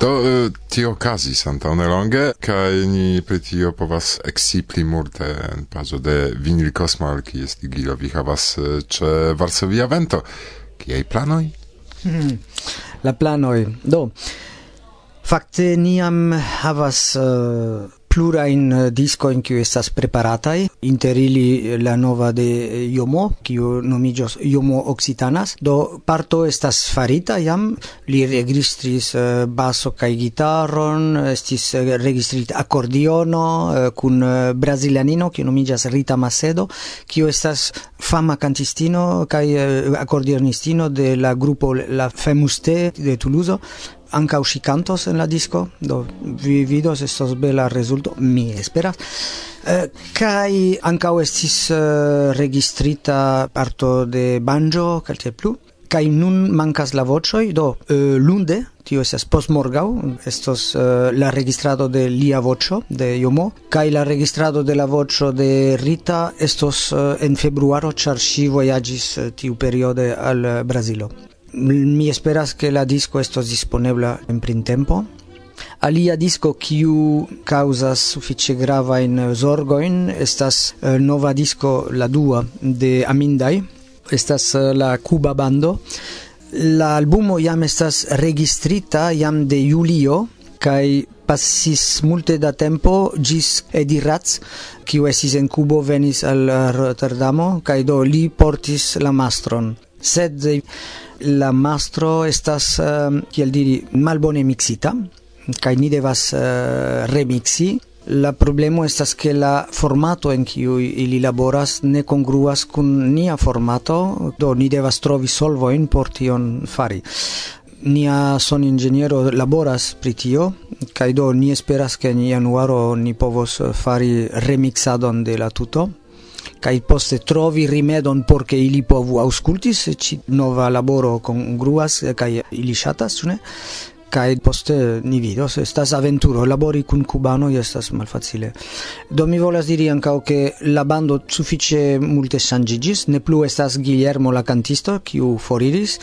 Do eh, tio okazis antaŭ nelonge kaj ni pri tio povas eksi pli multe en bazo de Vinil Kosmal, kies Igilovi havas ĉe Varsovia Vento. Kiaj planoj? Hmm. La planoj. Do, fakte niam havas uh, plura in eh, disco in cui estas preparatai. Inter ili eh, la nova de eh, Yomo kiu nomiĝos Yomo Occitanas. Do parto estas farita jam. Li registris baso kaj gitaron estis registrita akordiono kun Brasilianino, kiu nomiĝas Rita Macedo kiu estas fama cantistino kaj akordionistino de la grupo La Femuste de Toulouse anca ŝi cantos en la disco do vi vidos estos bela resulto mi esperas. Eh, kai anca estis uh, registrita parto de banjo calte plu kai nun mancas la vocoi do uh, lunde tio estas post morgau estos uh, la registrado de lia voĉo de yomo kai la registrado de la voĉo de Rita estos uh, en februaro ĉar ŝi uh, tiu periode al Brasilo mi esperas che la disco estos disponibla en printempo. Alia disco kiu causas sufiĉe gravajn zorgojn estas eh, nova disco la dua de Amindai. Estas eh, la Cuba bando. La albumo jam estas registrita jam de julio kaj passis multe da tempo gis Edi Ratz, kiu esis en Kubo venis al eh, Rotterdamo, kaj do li portis la mastron sed eh, la mastro estas eh, kiel diri malbone mixita kaj ni devas eh, remixi La problemo estas ke la formato en kiu ili laboras ne kongruas kun nia formato, do ni devas trovi solvojn por tion fari. Nia son ingeniero laboras pri tio, kaj do ni esperas ke en januaro ni povos fari remixadon de la tuto kai poste trovi rimedon por che ili povu auscultis ci nova laboro congruas kai ili shatas ne? Kai poste ni vidos estas aventuro. Labori kun cubano estas malfacile. Do mi volas diri ankaŭ ke la bando sufiĉe multe ŝanĝiĝis ne plu estas Guillermo la kantisto kiu foriris.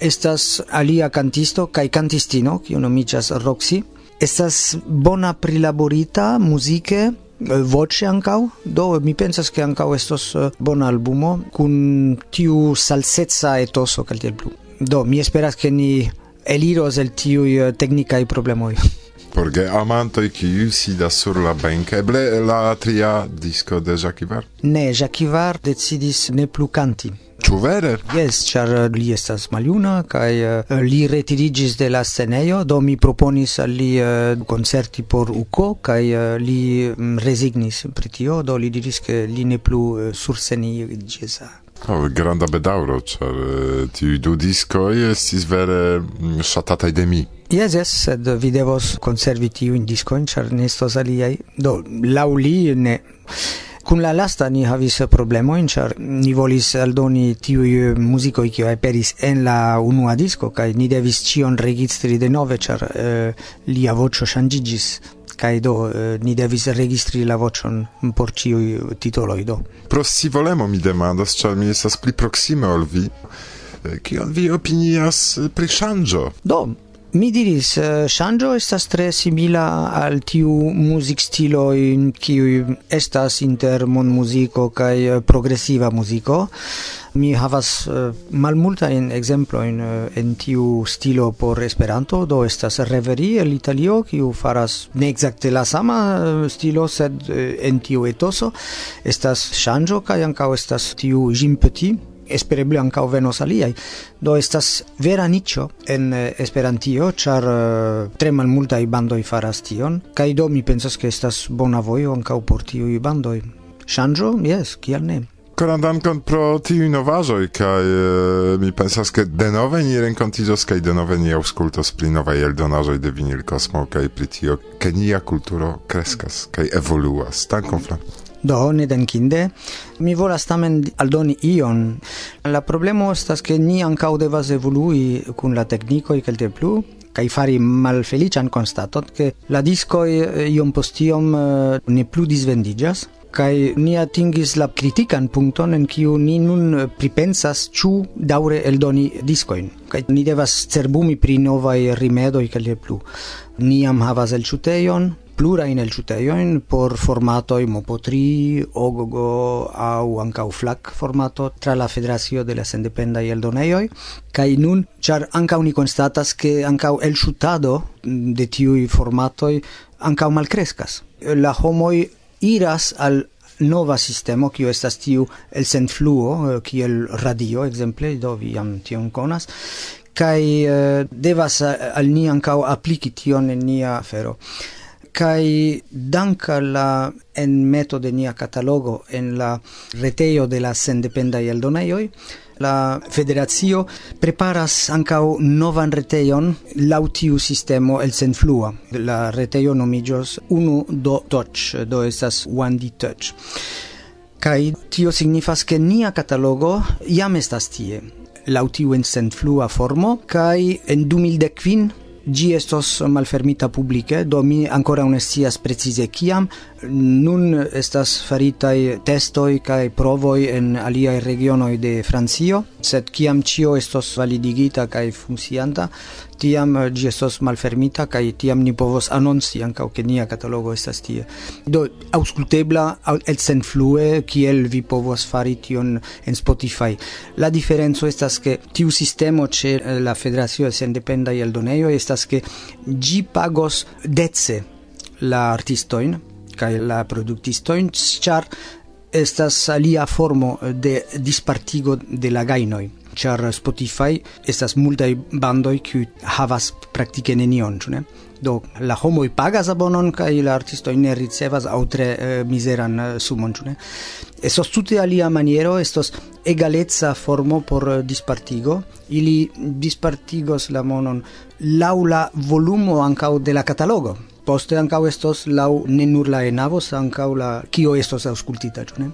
Estas alia kantisto kai kantistino kiu nomiĝas Roxy. Estas bona prilaborita muzike Eh, voce ancau? Do mi pensas che ancau estos eh, bon albumo cun tiu salsezza etoso cal tiel blu. Do mi esperas che ni eliros el tiu eh, tecnica i problemoi. Porque amanto amantoj kiu sida sur la benko eble la tria disco de Jacques Ivar? Ne Jacques Ivar decidis ne plu canti. Ĉu vere? Jes, ĉar uh, li estas maljuna kaj uh, li retiriĝis de la scenejo, do mi proponis al li uh, koncerti por uko kaj uh, li um, rezignis pri tio, do li diris ke li ne plu uh, sursceniĝis. Oh, granda bedauro, ĉar uh, tiuj du diskoj estis vere mm, ŝatataj de mi. Yes, yes, sed vi devos konservi tiujn diskojn, ĉar char nestos aliai. Do, lau li ne. Kun la lasta ni havis problemojn, char ni volis aldoni tiu muziko kiu aperis en la unua disko kaj ni devis cion registri denove, char eh, lia voĉo ŝanĝiĝis kaj do eh, ni devis registri la voĉon por ĉiuj titoloj do. Pro si volemo mi demandas, ĉar mi estas pli proksime ol vi. Eh, kion vi opinias pri ŝanĝo? Do, Mi diris, eh, ŝanĝo estas tre simila al tiu muzik stilo in kiu estas inter monmuziko kaj eh, progresiva muziko. Mi havas eh, malmulta en ekzemplo en tiu stilo por Esperanto, do estas Reveri el Italio kiu faras ne ekzakte la sama stilo, sed en tiu etoso. Estas Shanjo kaj ankaŭ estas tiu Jim Petit espereble ankaŭ venos aliaj. Do estas vera niĉo en eh, Esperantio, ĉar eh, tre malmultaj bandoj faras tion, kaj do mi pensas ke estas bona vojo ankaŭ por tiuj bandoj. Ŝanĝo? Jes, kial ne? Koran dankon pro tiu novaĵoj kaj uh, mi pensas ke denove ni renkontiĝos kaj denove ni aŭskultos pri novaj eldonaĵoj de Vinil Kosmo kaj pri tio ke nia kulturo kreskas kaj evoluas. Dankon, Flam. Do, ne dankinde. Mi volas tamen aldoni ion. La problemo estas ke ni ankaŭ devas evolui kun la teknikoj kelke plu, kaj fari malfeliĉan konstaton, ke la diskoj eh, iom post iom eh, ne plu disvendiĝas kai ni atingis la kritikan punkton en kiu ni nun pripensas ĉu daŭre eldoni discoin kai ni devas cerbumi pri novaj rimedoj kaj plu ni am havas chuteion plurajn elĉuteojn por formato Mopo3, Ogogo au ankaŭ FLAC formato tra la Federacio de la Sendependaj Eldonejoj kai nun char ankaŭ ni konstatas ke el chutado de tiuj formatoj ankaŭ malkreskas. La homoj iras al nova sistemo kiu estas tiu el senfluo kiel radio ekzemple do vi jam tion konas kaj eh, devas al ni ankaŭ apliki tion en nia afero kai danka la en meto de nia catalogo en la retejo de la sendependa eldonejoj la federazio preparas ancau novan reteion lautiu sistemo el senflua. La reteio nomigios unu do touch do estas one d touch kai tio signifas ke nia catalogo jam estas tie lautiu en senflua formo kai en 2015 Gi estos malfermita publike, do mi ancora un scias precize kiam, nun estas faritai testoi kai provoi en aliai regionoi de Francio, sed kiam cio estos validigita kai funkcianta, tiam eh, gi estos malfermita kai tiam ni povos anonci ankaŭ ke nia katalogo estas tie. Do aŭskultebla el senflue kiel vi povos fari tion en Spotify. La diferenco estas ke tiu sistemo ĉe eh, la Federacio de Sendependaj Eldonejoj estas ke gi pagos dece la artistoin kaj la produktistojn, ĉar estas alia formo de dispartigo de la gajnoj ĉar Spotify estas multaj bandoj kiuj havas praktike nenion, ĉu ne? Do la homoj pagas abonon kaj la artistoj ne ricevas aŭ tre uh, mizeran uh, sumon, ĉu ne? Estos tute alia maniero, estos egaleca formo por uh, dispartigo. Ili dispartigos la monon laŭ la volumo ankaŭ de la katalogo Poste ankaŭ estos laŭ ne nur la enavos, ankaŭ la kio estos aŭskultita, ĉu ne?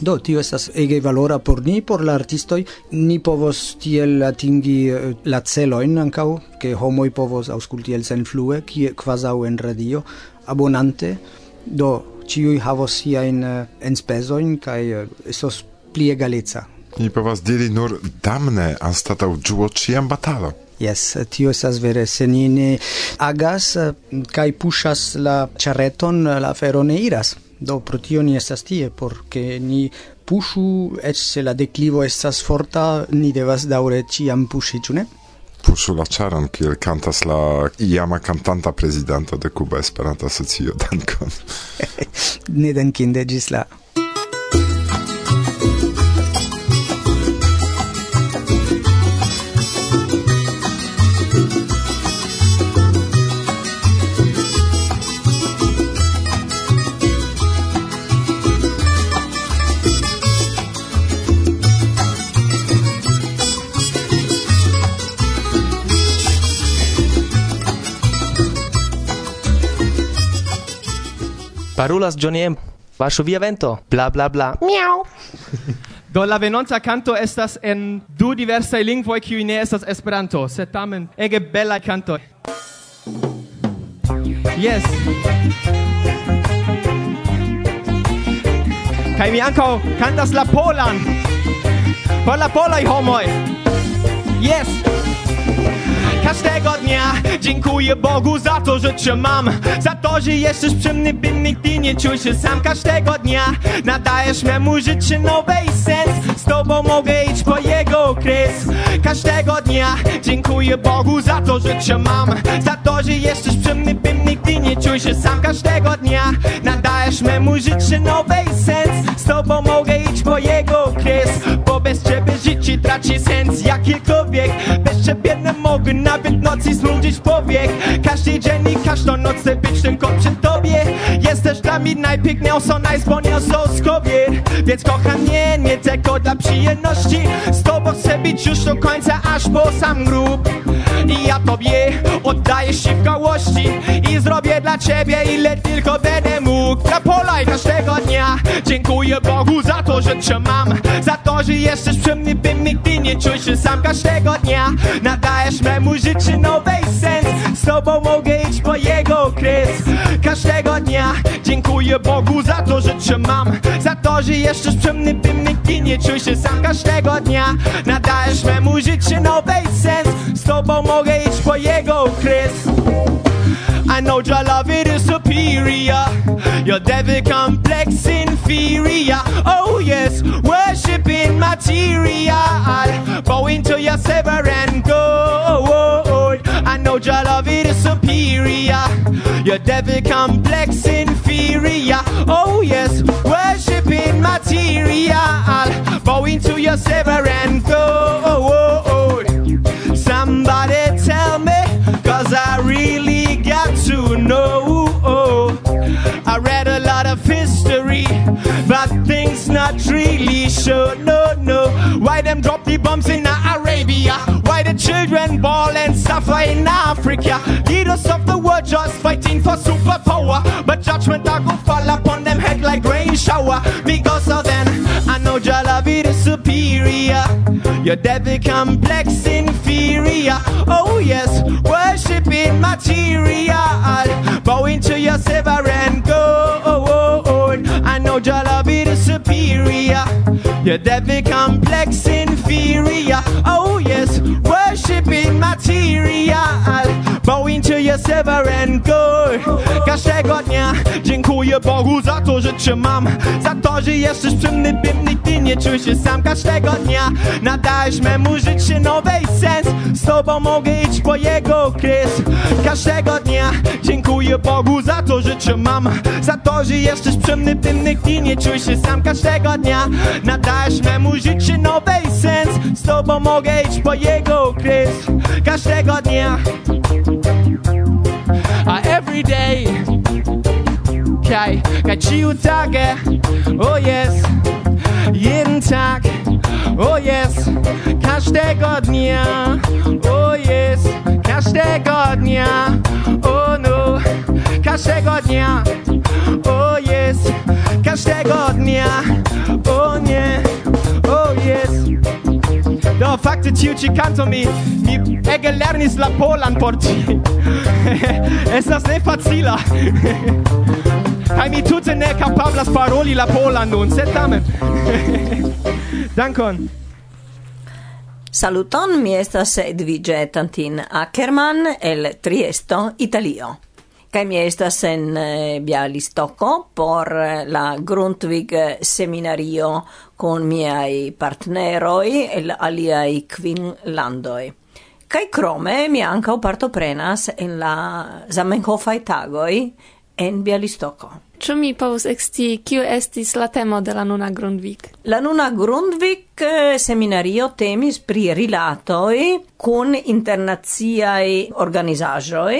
Do, tio estas ege valora por ni, por la artistoi, Ni povos tiel atingi eh, la celoin ancau, ke homoi povos aŭskulti el senflue, kie quasau en radio, abonante. Do, ciui havos siajn eh, enspezojn uh, eh, estos pli egaleca. Ni povas diri nur damne anstatau giuo ciam batalo. Yes, tio estas vere, se ni ne agas kaj puŝas la ĉarreton, la fero ne iras. Do pro tio ni estas tie, porque ni pushu, eĉ se la declivo estas forta, ni devas daŭre ĉiam puŝi, ĉu ne? Puŝu la ĉaron, kiel kantas la iama cantanta prezidanto de Cuba Esperanta Asocio. Dankon. ne dankinde ĝis la parulas Johnny M. Varsovia vento. Bla bla bla. Miau. Do la venonta canto estas en du diversa lingvoj kiuj ne estas Esperanto, sed tamen ege bela canto. Yes. Kaj mi ankaŭ kantas la polan. Por la polaj homoj. Yes. Każdego dnia dziękuję Bogu za to, że cię mam Za to, że jesteś przy mnie, by nigdy nie czuł się sam. Każdego dnia nadajesz memu życiu nowy sens. Z tobą mogę iść po jego kres Każdego dnia dziękuję Bogu za to, że cię mam Za to, że jesteś przy mnie, by nigdy nie czuł się sam. Każdego dnia nadajesz memu życiu nowy sens. Z tobą mogę iść po jego kres Bo bez ciebie życie traci sens. Bez ciebie nie mogę nawet nocy znudzić powiek. Każdy dzień i każdą noc chcę być tylko przy tobie. Jesteś dla mnie najpiękniejszą, najwspanialszą z kobiet Więc kocham mnie nie tylko dla przyjemności. Z tobą chcę być już do końca, aż po sam grób. I ja tobie oddaję się w całości. I zrobię dla ciebie ile tylko będę mógł. Dla pola i każdego dnia. Dziękuję Bogu za to, że cię mam Za to, to, że jesteś przy mnie, bym nigdy nie czuł się sam każdego dnia. Nadajesz memu życiu nowej sens Z tobą mogę iść po jego kres Każdego dnia dziękuję Bogu za to, że cię mam Za to, że jesteś przy mnie, bym nigdy nie czuł się sam każdego dnia. Nadajesz memu życiu nowej sens Z tobą mogę iść po jego kres I know your love it is superior. Your devil complex inferior. Oh yes, worshiping material. Bowing to your silver and gold. I know your love it is superior. Your devil complex inferior. Oh yes, worshiping material. Bowing to your silver and gold. Somebody children ball and suffer in Africa? Leaders of the world just fighting for superpower, but judgment I go fall upon them head like rain shower. Because of them, I know it is superior. Your devil complex inferior. Oh yes, worshiping material, bowing to your silver Your devil complex inferior. Oh yes, worshiping material, bowing to your silver and gold. Każdego dnia dziękuję Bogu za to, że cię mam, za to, że jesteś przy mnie, bym nigdy nie czuł się sam. Każdego dnia nadajesz memu życiu nowej sens, z tobą mogę iść po jego kres. Każdego dziękuję Bogu za to, że cię mam, za to, że jesteś przy mnie, nigdy nie czuł się sam. Każdego dnia nadajesz memu życiu nowej sens, z tobą mogę iść po jego kres. Każdego dnia a every day. Okay, kaciu tage, oh yes, jeden tak, oh yes, każdego dnia, oh yes, każdego dnia, oh no, każdego dnia. O jest, każdego dnia. O nie, o jest Do fakty ciu ci kanto mi Mi ege lernis la polan por ci. Estas ne facila. Kaj mi tute ne kapablas paroli la polan nun Sed tamen. Dankon. Saluton, mi estas Edvige Tantin Ackerman el Triesto, Italio. Kaj mi estas en eh, Bialistoko por eh, la Grundtvig eh, seminario con miei partneroi el aliai quin landoi. Kai krome mi ankaŭ partoprenas en la Zamenhofaj tagoj en Bialistoko. Ĉu mi povus ekscii kiu estis la temo de la nuna Grundvik? La nuna Grundvik seminario temis pri rilatoj kun internaciaj organizaĵoj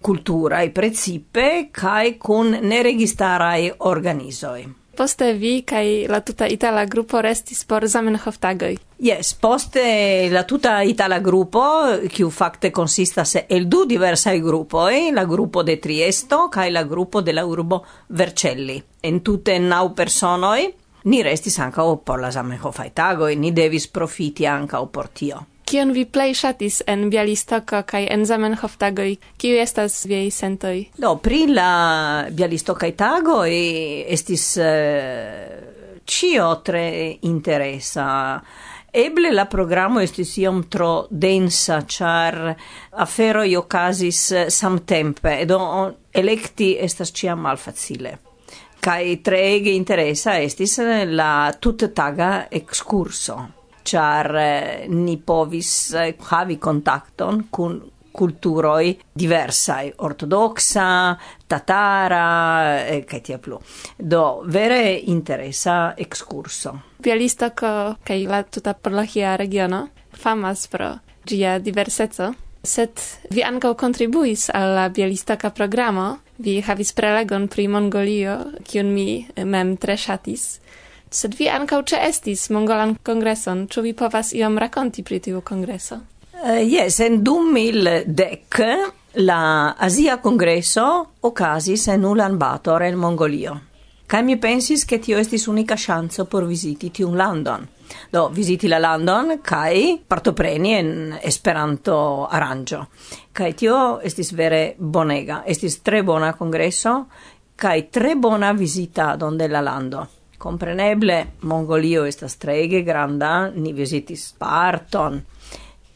culturae precipe kai cun neregistarae organizoi. Poste vi kai la tuta itala gruppo restis por Zamenhof tagoi. Yes, poste la tuta itala gruppo, kiu facte consistas el du gruppo gruppoi, la gruppo de Triesto kai la gruppo de la urbo Vercelli. En tute nau personoi, ni restis ancao por la Zamenhofai tagoi, ni devis profiti ancao por tio. Kion vi plej ŝatis en Bialistoko kaj en Zamenhof tagoj? Kiu estas viaj sentoj? Do, pri la Bialistokaj tagoj estis uh, ĉio tre interesa. Eble la programo estis iom tro densa, char aferoj okazis eh, samtempe, do electi estas ĉiam malfacile. Kai treege interesa estis la tuttaga excurso char eh, ni povis eh, havi contacton kun culturoi diversai, ortodoxa, tatara, eh, tia plu. Do, vere interesa excurso. Bialistoco, kai la tuta Podlachia regiono, famas pro gia diverseco, sed vi ancau contribuis al la Bialistoka programo, vi havis prelegon pri Mongolio, kiun mi eh, mem tre shatis, Sed vi ancau ce estis mongolan kongreson, ču vi povas iom rakonti pri tiu kongreso? Eh, uh, yes, en 2010 la Asia Congresso ocasis en Ulaanbaatar en Mongolio. Kaj mi pensis ke tio estis unika ŝanco por viziti tiun landon. Do viziti la landon kaj partopreni en Esperanto aranĝo. Kaj tio estis vere bonega, estis tre bona kongreso kaj tre bona vizitado de la lando. Compreneble, Mongolio estas trege granda, ni visitis parton,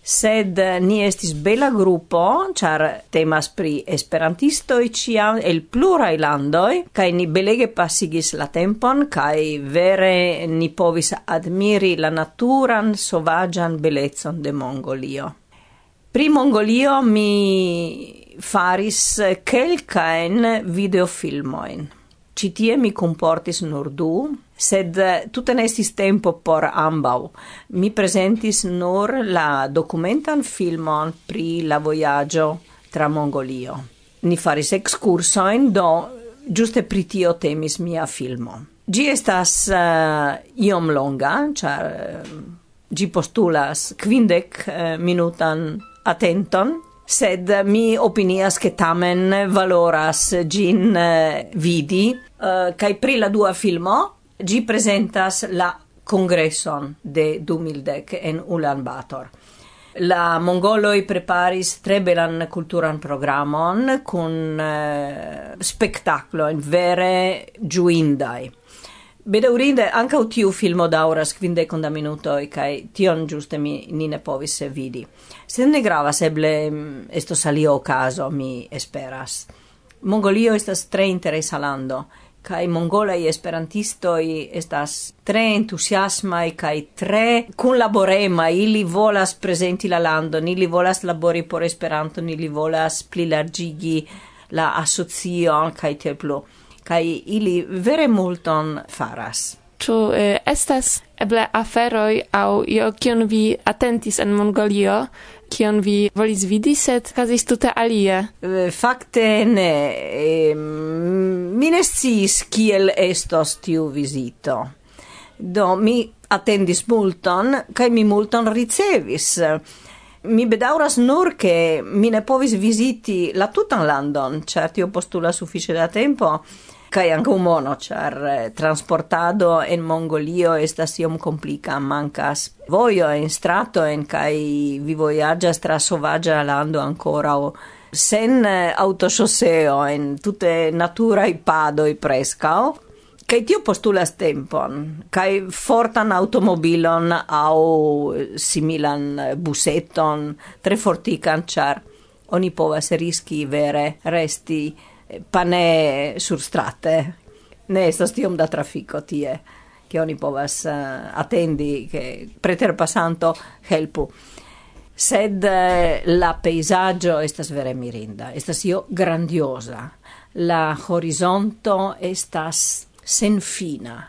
sed eh, ni estis bela gruppo, char temas pri esperantistoi ciam el plurai landoi, kai ni belege passigis la tempon, kai vere ni povis admiri la naturan, sovagian belezon de Mongolio. Pri Mongolio mi faris quelcaen videofilmoin. Citie mi comportis nur du, sed eh, tutte nestis tempo por ambau. Mi presentis nur la documentan filmon pri la voyaggio tra Mongolio. Ni faris excursoin, do giuste pri tio temis mia filmo. Gi estas uh, iom longa, char uh, eh, gi postulas quindec uh, minutan attenton, sed mi opinias che tamen valoras gin eh, vidi eh, uh, kai pri la dua filmo gi presentas la congresson de 2010 en Ulan Bator. La mongoloi preparis tre belan culturan programon kun eh, spectaclo in vere giuindai. Bedaurinde, ancau tiu filmo dauras quindecunda minutoi, cae tion giuste mi nine povis vidi. Se ne gravas eble mm, esto salio caso, mi esperas. Mongolio estas tre interesa lando kai mongolai esperantistoi estas tre entusiasmai kai tre kunlaborema ili volas presenti la landon ili volas labori por Esperanto ili volas plilargigi la asocio kai tiel plu. Kai ili vere multon faras. Ĉu eh, estas eble aferoj aŭ io kion vi atentis en Mongolio? kion vi volis vidi, sed kazis tute alie. Eh, fakte ne. Mi ne sciis kiel estos tiu vizito. Do mi attendis multon, kaj mi multon ricevis. Mi bedauras nur che mi ne povis visiti la tutan landon, certo io postula suffice da tempo, kai anche un mono char eh, transportado en Mongolio estas iom complica mancas voio en strato en kai vi vojaĝas tra sovaĝa lando ancora o sen eh, autososeo en tutte natura i pado i prescao Kai tio postulas tempon, kai fortan automobilon au similan buseton, tre fortican, char oni povas riski vere resti pane sur strate. Ne estas tiom da trafiko tie, che oni povas uh, che ke preterpasanto helpu. Sed uh, la peisaggio estas vere mirinda, estas io grandiosa. La horizonto estas senfina.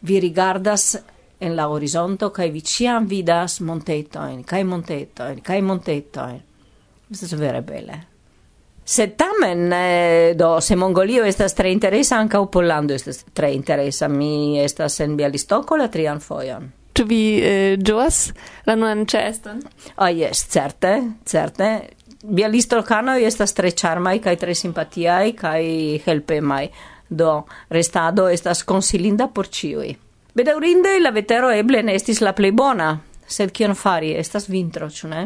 Vi rigardas en la horizonto kaj vi ĉiam vidas montetojn kaj montetojn kaj montetojn. Estas vere bele. Se tamen, eh, do, se Mongolio estas tre interesa, ankaŭ Pollando estas tre interesa. Mi estas en Bialistoko la trian fojon. Ĉu vi eh, ĝuas la nuan ĉeeston? Ah, oh, jes, certe, certe. Bialistokanoj estas tre ĉarmaj kaj tre simpatiaj kaj helpemaj. Do, restado estas konsilinda por ĉiuj. Bedaŭrinde la vetero eble ne estis la plej bona, sed kion fari? Estas vintro, ĉu ne?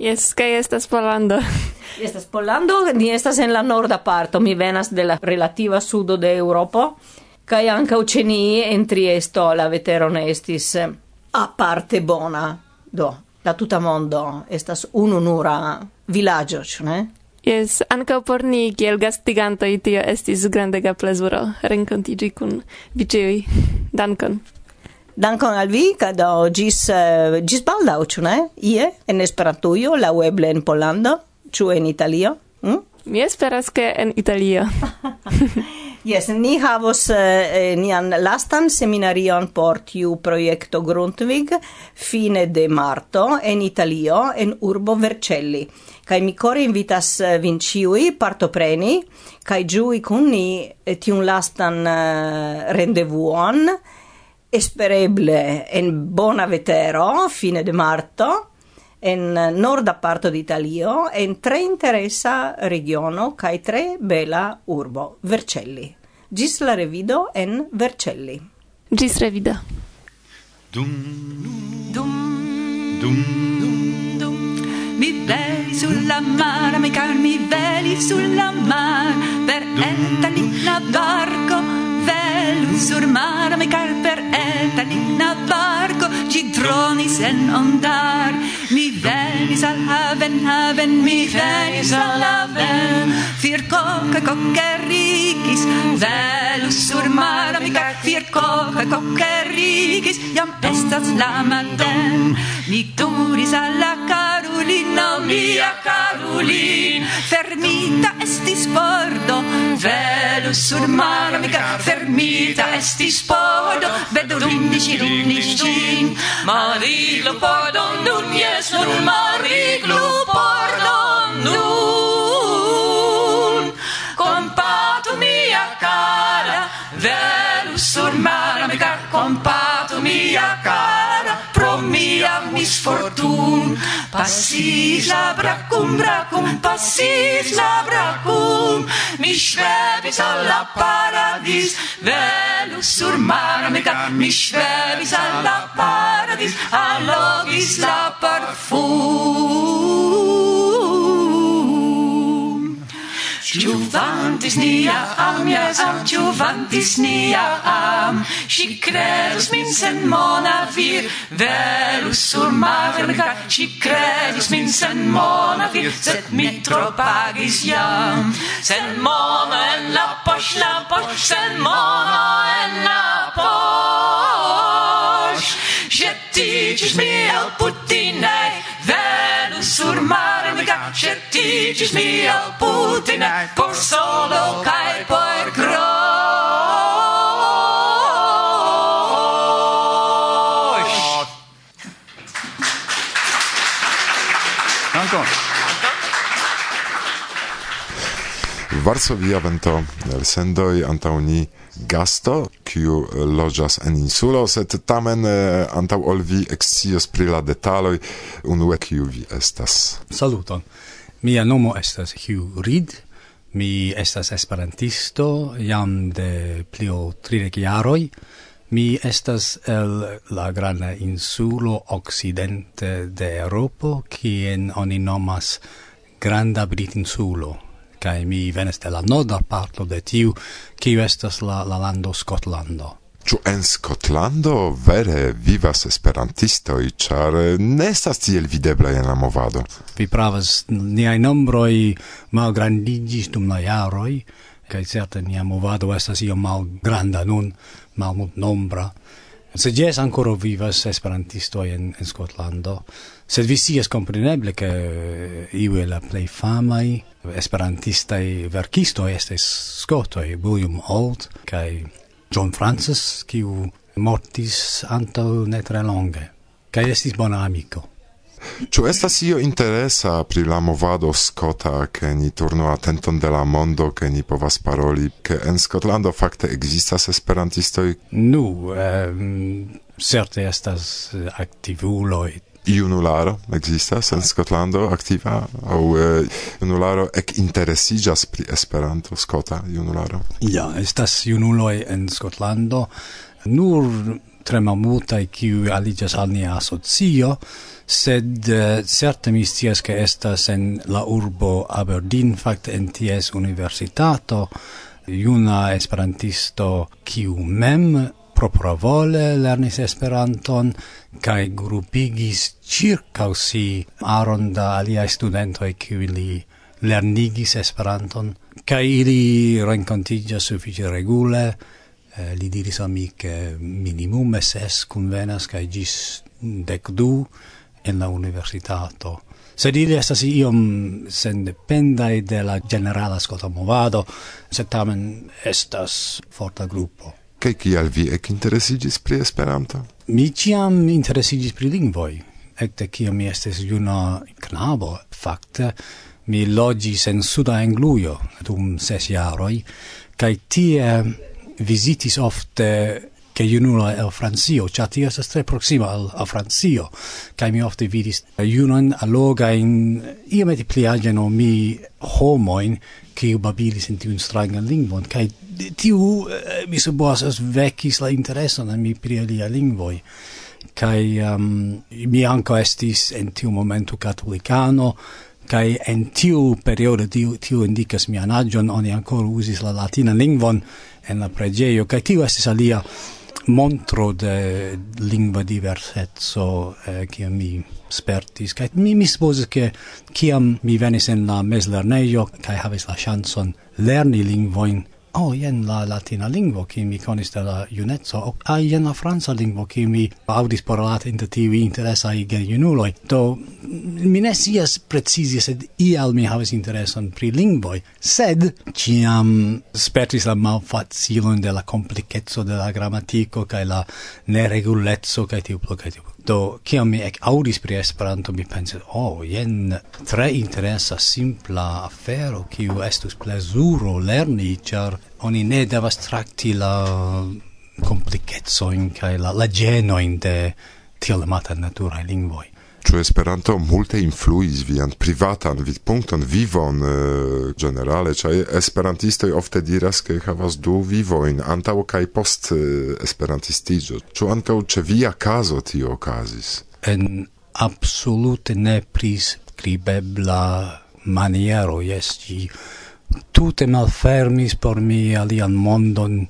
Yes, kaj estas Polando. estas Polando, ni estas en la norda parto, mi venas de la relativa sudo de Europa. Kai ankaŭ uceni en Triesto la vetero ne eh, a parte bona. Do, la tuta mondo estas ununura villaggio, ne? Yes, anca por ni kiel gastiganto, tio estis grandega plezuro rencontigi kun vi ĉiuj. Dankon. Dankon al vi, do gis, uh, gis baldau, ĉu ne? Ie, en Esperantujo, la weble en Polando, ĉu en Italio? Mm? Mi esperas ke en Italio. Yes, ni havos eh, eh, nian lastan seminarion por tiu projekto Grundtvig fine de marto en Italio en urbo Vercelli. Kai mi kore invitas eh, vin ĉiuj partopreni kai giui kun ni tiun lastan eh, rendevuon espereble en bona vetero fine de marto en norda parto d'Italio en tre interessa regiono kai tre bela urbo Vercelli. Gis la revido en Vercelli. Gis revido. Dum, dum, dum, dum, dum. Mi veli sulla mare, mi car mi veli sulla mare, per etta lilla barco, ciel sur mar mi car per eta ligna barco ci troni sen ondar. Mi venis al haven haven mi venis al haven. fir coca cocerigis velus sur mar mi car fir coca cocerigis jam estas la maten. Mi turis alla car Carulina, mia Carulina, fermita estis pordo, velu sur maro, mica fermita estis pordo, vedo rindici, rindici, mariglo pordo, nun yes nun mariglo pordo, nun, compato mia cara, velu sur maro, mica compato, mia misfortun passis la bracum, passis la bracum. Mi schwebis alla paradis, velus sur mara meca Mi schwebis alla paradis, allogis la parfum. Giovantis nia am, yes am, Giovantis nia am. Si credus min sen mona vir, velus sur maverca, si credus min sen mona vir, sed mi tropagis jam. Sen mona en la posh, la posh, sen mona en la posh. Jettigis mi el put Dicis mia Putina por solo cae por grosch. Ancon. Varsovia vento elsendoj antaŭ ni gasto, kiu eh, loĝas en insulo, sed tamen eh, antaŭ ol vi ekscios pri la detaloj unue kiu vi estas. Saluton. Mia nomo estas Hugh Reed, mi estas esperantisto jam de pli ol tridek jaroj. Mi estas el la granda insulo occidente de Europo, kien oni nomas Granda Britinsulo, kaj mi venas de la norda parto de tiu, kiu estas la, la lando Skotlando. Ĉu en Skotlando vere vivas esperantistoj, ĉar ne estas tiel videblaj en la movado? Vi pravas, niaj nombroj malgrandiĝis dum la jaroj, kaj certe nia movado estas iom malgranda nun, malmultnombra. Se jes ancora vivas esperantistoj en, en Skotlando, sed vi scias kompreneble ke eh, iu el la plej famaj esperantistaj verkistoj estas skotoj, William Holt kaj John Francis, kiu mortis antau ne tre longe, kaj estis bona amiko. Ĉu estas io interesa pri la movado skota, ke ni turnu atenton de la mondo, ke ni povas paroli, ke en Skotlando fakte ekzistas esperantistoj? Nu, um, certe estas aktivuloj junularo ekzistas en Skotlando aktiva aŭ junularo eh, ek interesiĝas pri Esperanto skota junularo ja estas junuloj en Skotlando. Nur tre malmultaj kiuj aliĝas al nia asocio, sed uh, certe mi scias ke estas en la urbo Aberdeen, fakte en ties universitato, juna esperantisto kiu mem propravole lernis Esperanton kaj grupigis circa si aron da aliaj studentoj kiuj li lernigis Esperanton kaj ili renkontiĝas sufiĉe regule eh, li diris al mi ke minimume ses kunvenas kaj ĝis dek du en la universitato sed ili estas iom sendependaj de la generala skotamovado, sed tamen estas forta grupo. Kaj kial vi ekinteresigis pri Esperanto? Mi ĉiam interesigis pri lingvoj. Ekde kiam mi estis juna knabo, fakte mi loĝis en Suda Anglujo dum ses jaroj kaj tie vizitis ofte che junulo el Francio, cia tio estes tre proxima al, al Francio, cae mi ofte vidis junon alloga in iamete pliagen o mi homoin, ciu babilis in tiun strangan lingvon, cae tiu, eh, mi suboas, as vecis la intereson en mi pri alia lingvoi kai um, ehm, mi anco estis en tiu momento catolicano kai en tiu periodo tiu, tiu indicas mian agion oni ancora usis la latina lingvon en la pregeio kai tiu estis alia montro de lingua diversetso eh, che mi spertis. Kai mi mi suppose che kiam mi venis en la meslerneio kai havis la chanson lerni lingvoin oh, jen la latina lingvo, ki mi conis de la junezzo, o, a jen la franca lingvo, ki mi audis parolate inter tivi gen junuloi Do, mm, mi ne sias precisi, sed ial mi havis intereson pri lingvoi, sed ciam spertis la malfacilon de la complicetso de la grammatico, kai la neregulezzo, kai tiu plo, kai tiu plo. Do, kiam mi ek audis pri Esperanto, mi pensis, oh, jen tre interesa, simpla afero, kiu estus plezuro lerni, char oni ne devas trakti la compliquetsoin kaj la, la genoin de tiel amata naturae lingvoj. Ĉu Esperanto multe influis vian privatan vidpunkton, vivon uh, generale, ĉar esperantistoj ofte diras, ke havas du vivojn antaŭ kaj post uh, esperantistiĝo. Ĉu ankaŭ ĉe via kazo tio okazis? En absolute ne priskribebla maniero jes ĝi tute malfermis por mi alian mondon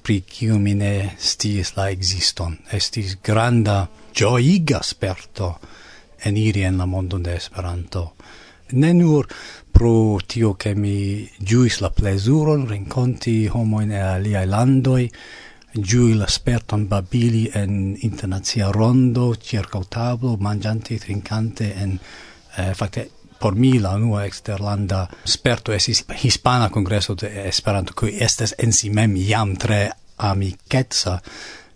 pri kiu mi ne sties la existon. Estis granda gioiga sperto eniri en la mondo de Esperanto. Ne nur pro tio che mi giuis la plezuron renconti homo in aliai landoi, giui la sperton babili en internazia rondo, circa tablo, mangiante, trincante, en, eh, facte, por mi la unua exterlanda sperto esis hispana congresso de Esperanto, cui estes en si mem jam tre amicetsa,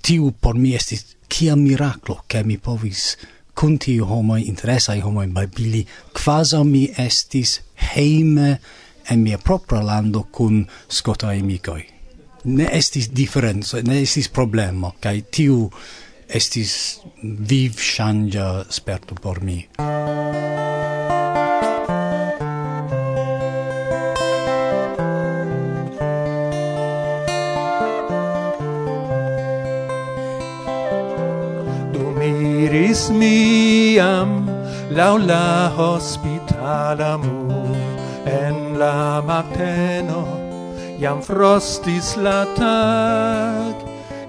tiu por mi estis kia miraclo, che mi povis kun tiu homoi, interesai homoi babili, quasi mi estis heime en mia propra lando kun scota amicoi. Ne estis differenzo, ne estis problemo, kai tiu estis viv ŝanĝa sperto por mi. venis miam lau la hospitala mu en la mateno iam frostis la tag.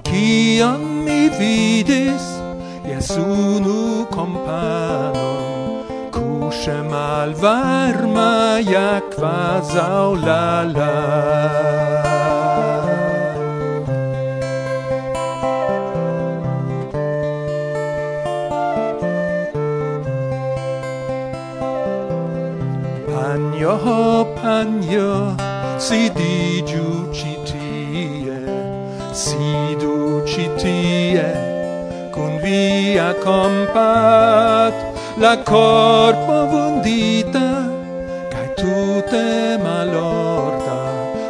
Kion mi vidis? Jes unu companon cusce malvarma ja quasau la lag. panjo sidigiu citie sidu citie con via compat la corpo vundita cae tute malorda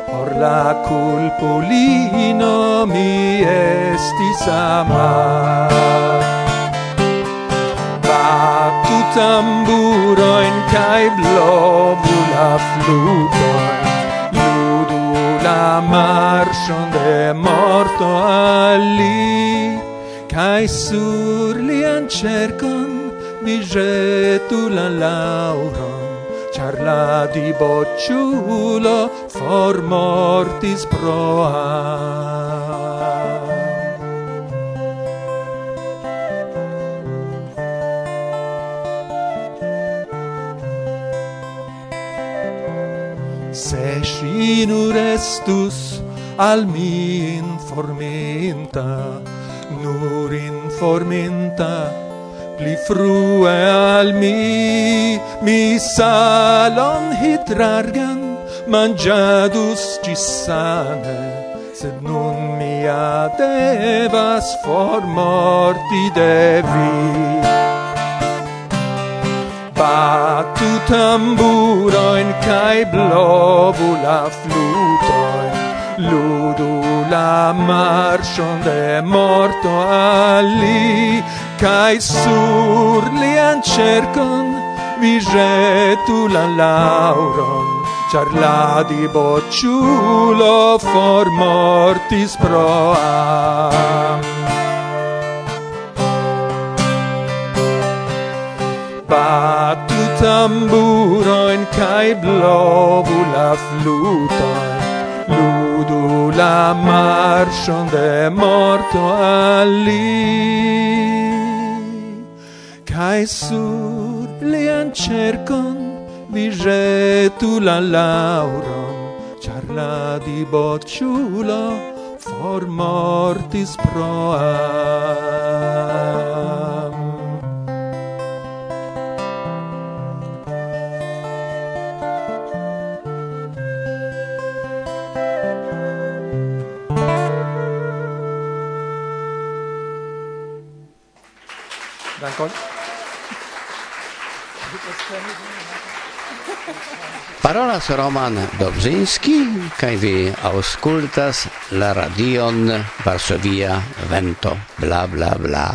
por la culpolino mi estis amat tamburoin kai blobu la flutoin. Ludu la marshon de morto ali kai sur lian cercon mi jetu la lauron. Char la dibocciulo for mortis proa. se si nur estus al mi informenta nur informenta pli frue al mi mi salon hitrargan mangiadus gisane sed nun mia devas formorti devi Batu tamburoin kai blobu la flutoin. Ludu la marshon de morto ali. Kai sur lian cercon vi jetu la lauron. Char la di bocciulo for mortis proam. batu tamburoin kai blovu la fluton. Ludu la marchon de morto ali. Kai sur lian cercon vi jetu la lauron. Char la di bocciulo for mortis proa. Dankon. Parolas Roman Dobrzyński, kaj vi auskultas la radion Varsovia Vento, bla bla bla.